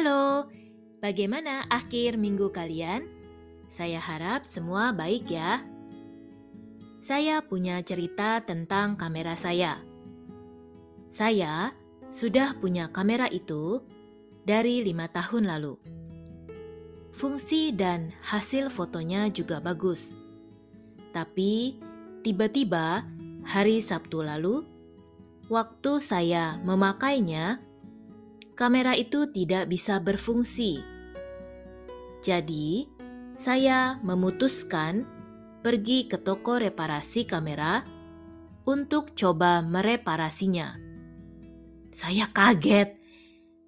Halo, bagaimana akhir minggu kalian? Saya harap semua baik ya. Saya punya cerita tentang kamera saya. Saya sudah punya kamera itu dari lima tahun lalu. Fungsi dan hasil fotonya juga bagus. Tapi tiba-tiba hari Sabtu lalu, waktu saya memakainya, kamera itu tidak bisa berfungsi. Jadi, saya memutuskan pergi ke toko reparasi kamera untuk coba mereparasinya. Saya kaget.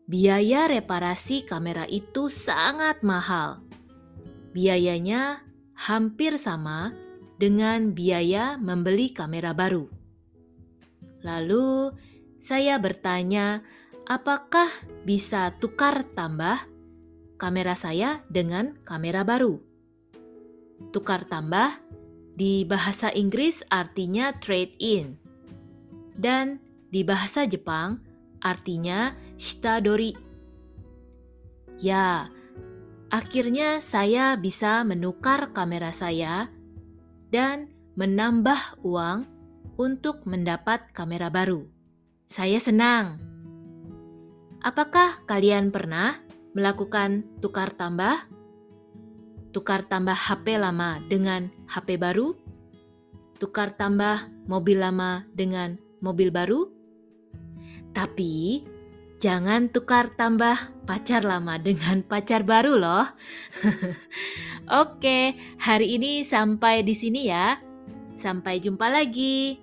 Biaya reparasi kamera itu sangat mahal. Biayanya hampir sama dengan biaya membeli kamera baru. Lalu saya bertanya, apakah bisa tukar tambah kamera saya dengan kamera baru? Tukar tambah di bahasa Inggris artinya trade in. Dan di bahasa Jepang artinya shitadori. Ya, akhirnya saya bisa menukar kamera saya dan menambah uang untuk mendapat kamera baru. Saya senang. Apakah kalian pernah melakukan tukar tambah? Tukar tambah HP lama dengan HP baru? Tukar tambah mobil lama dengan mobil baru? Tapi jangan tukar tambah pacar lama dengan pacar baru loh. Oke, hari ini sampai di sini ya. Sampai jumpa lagi.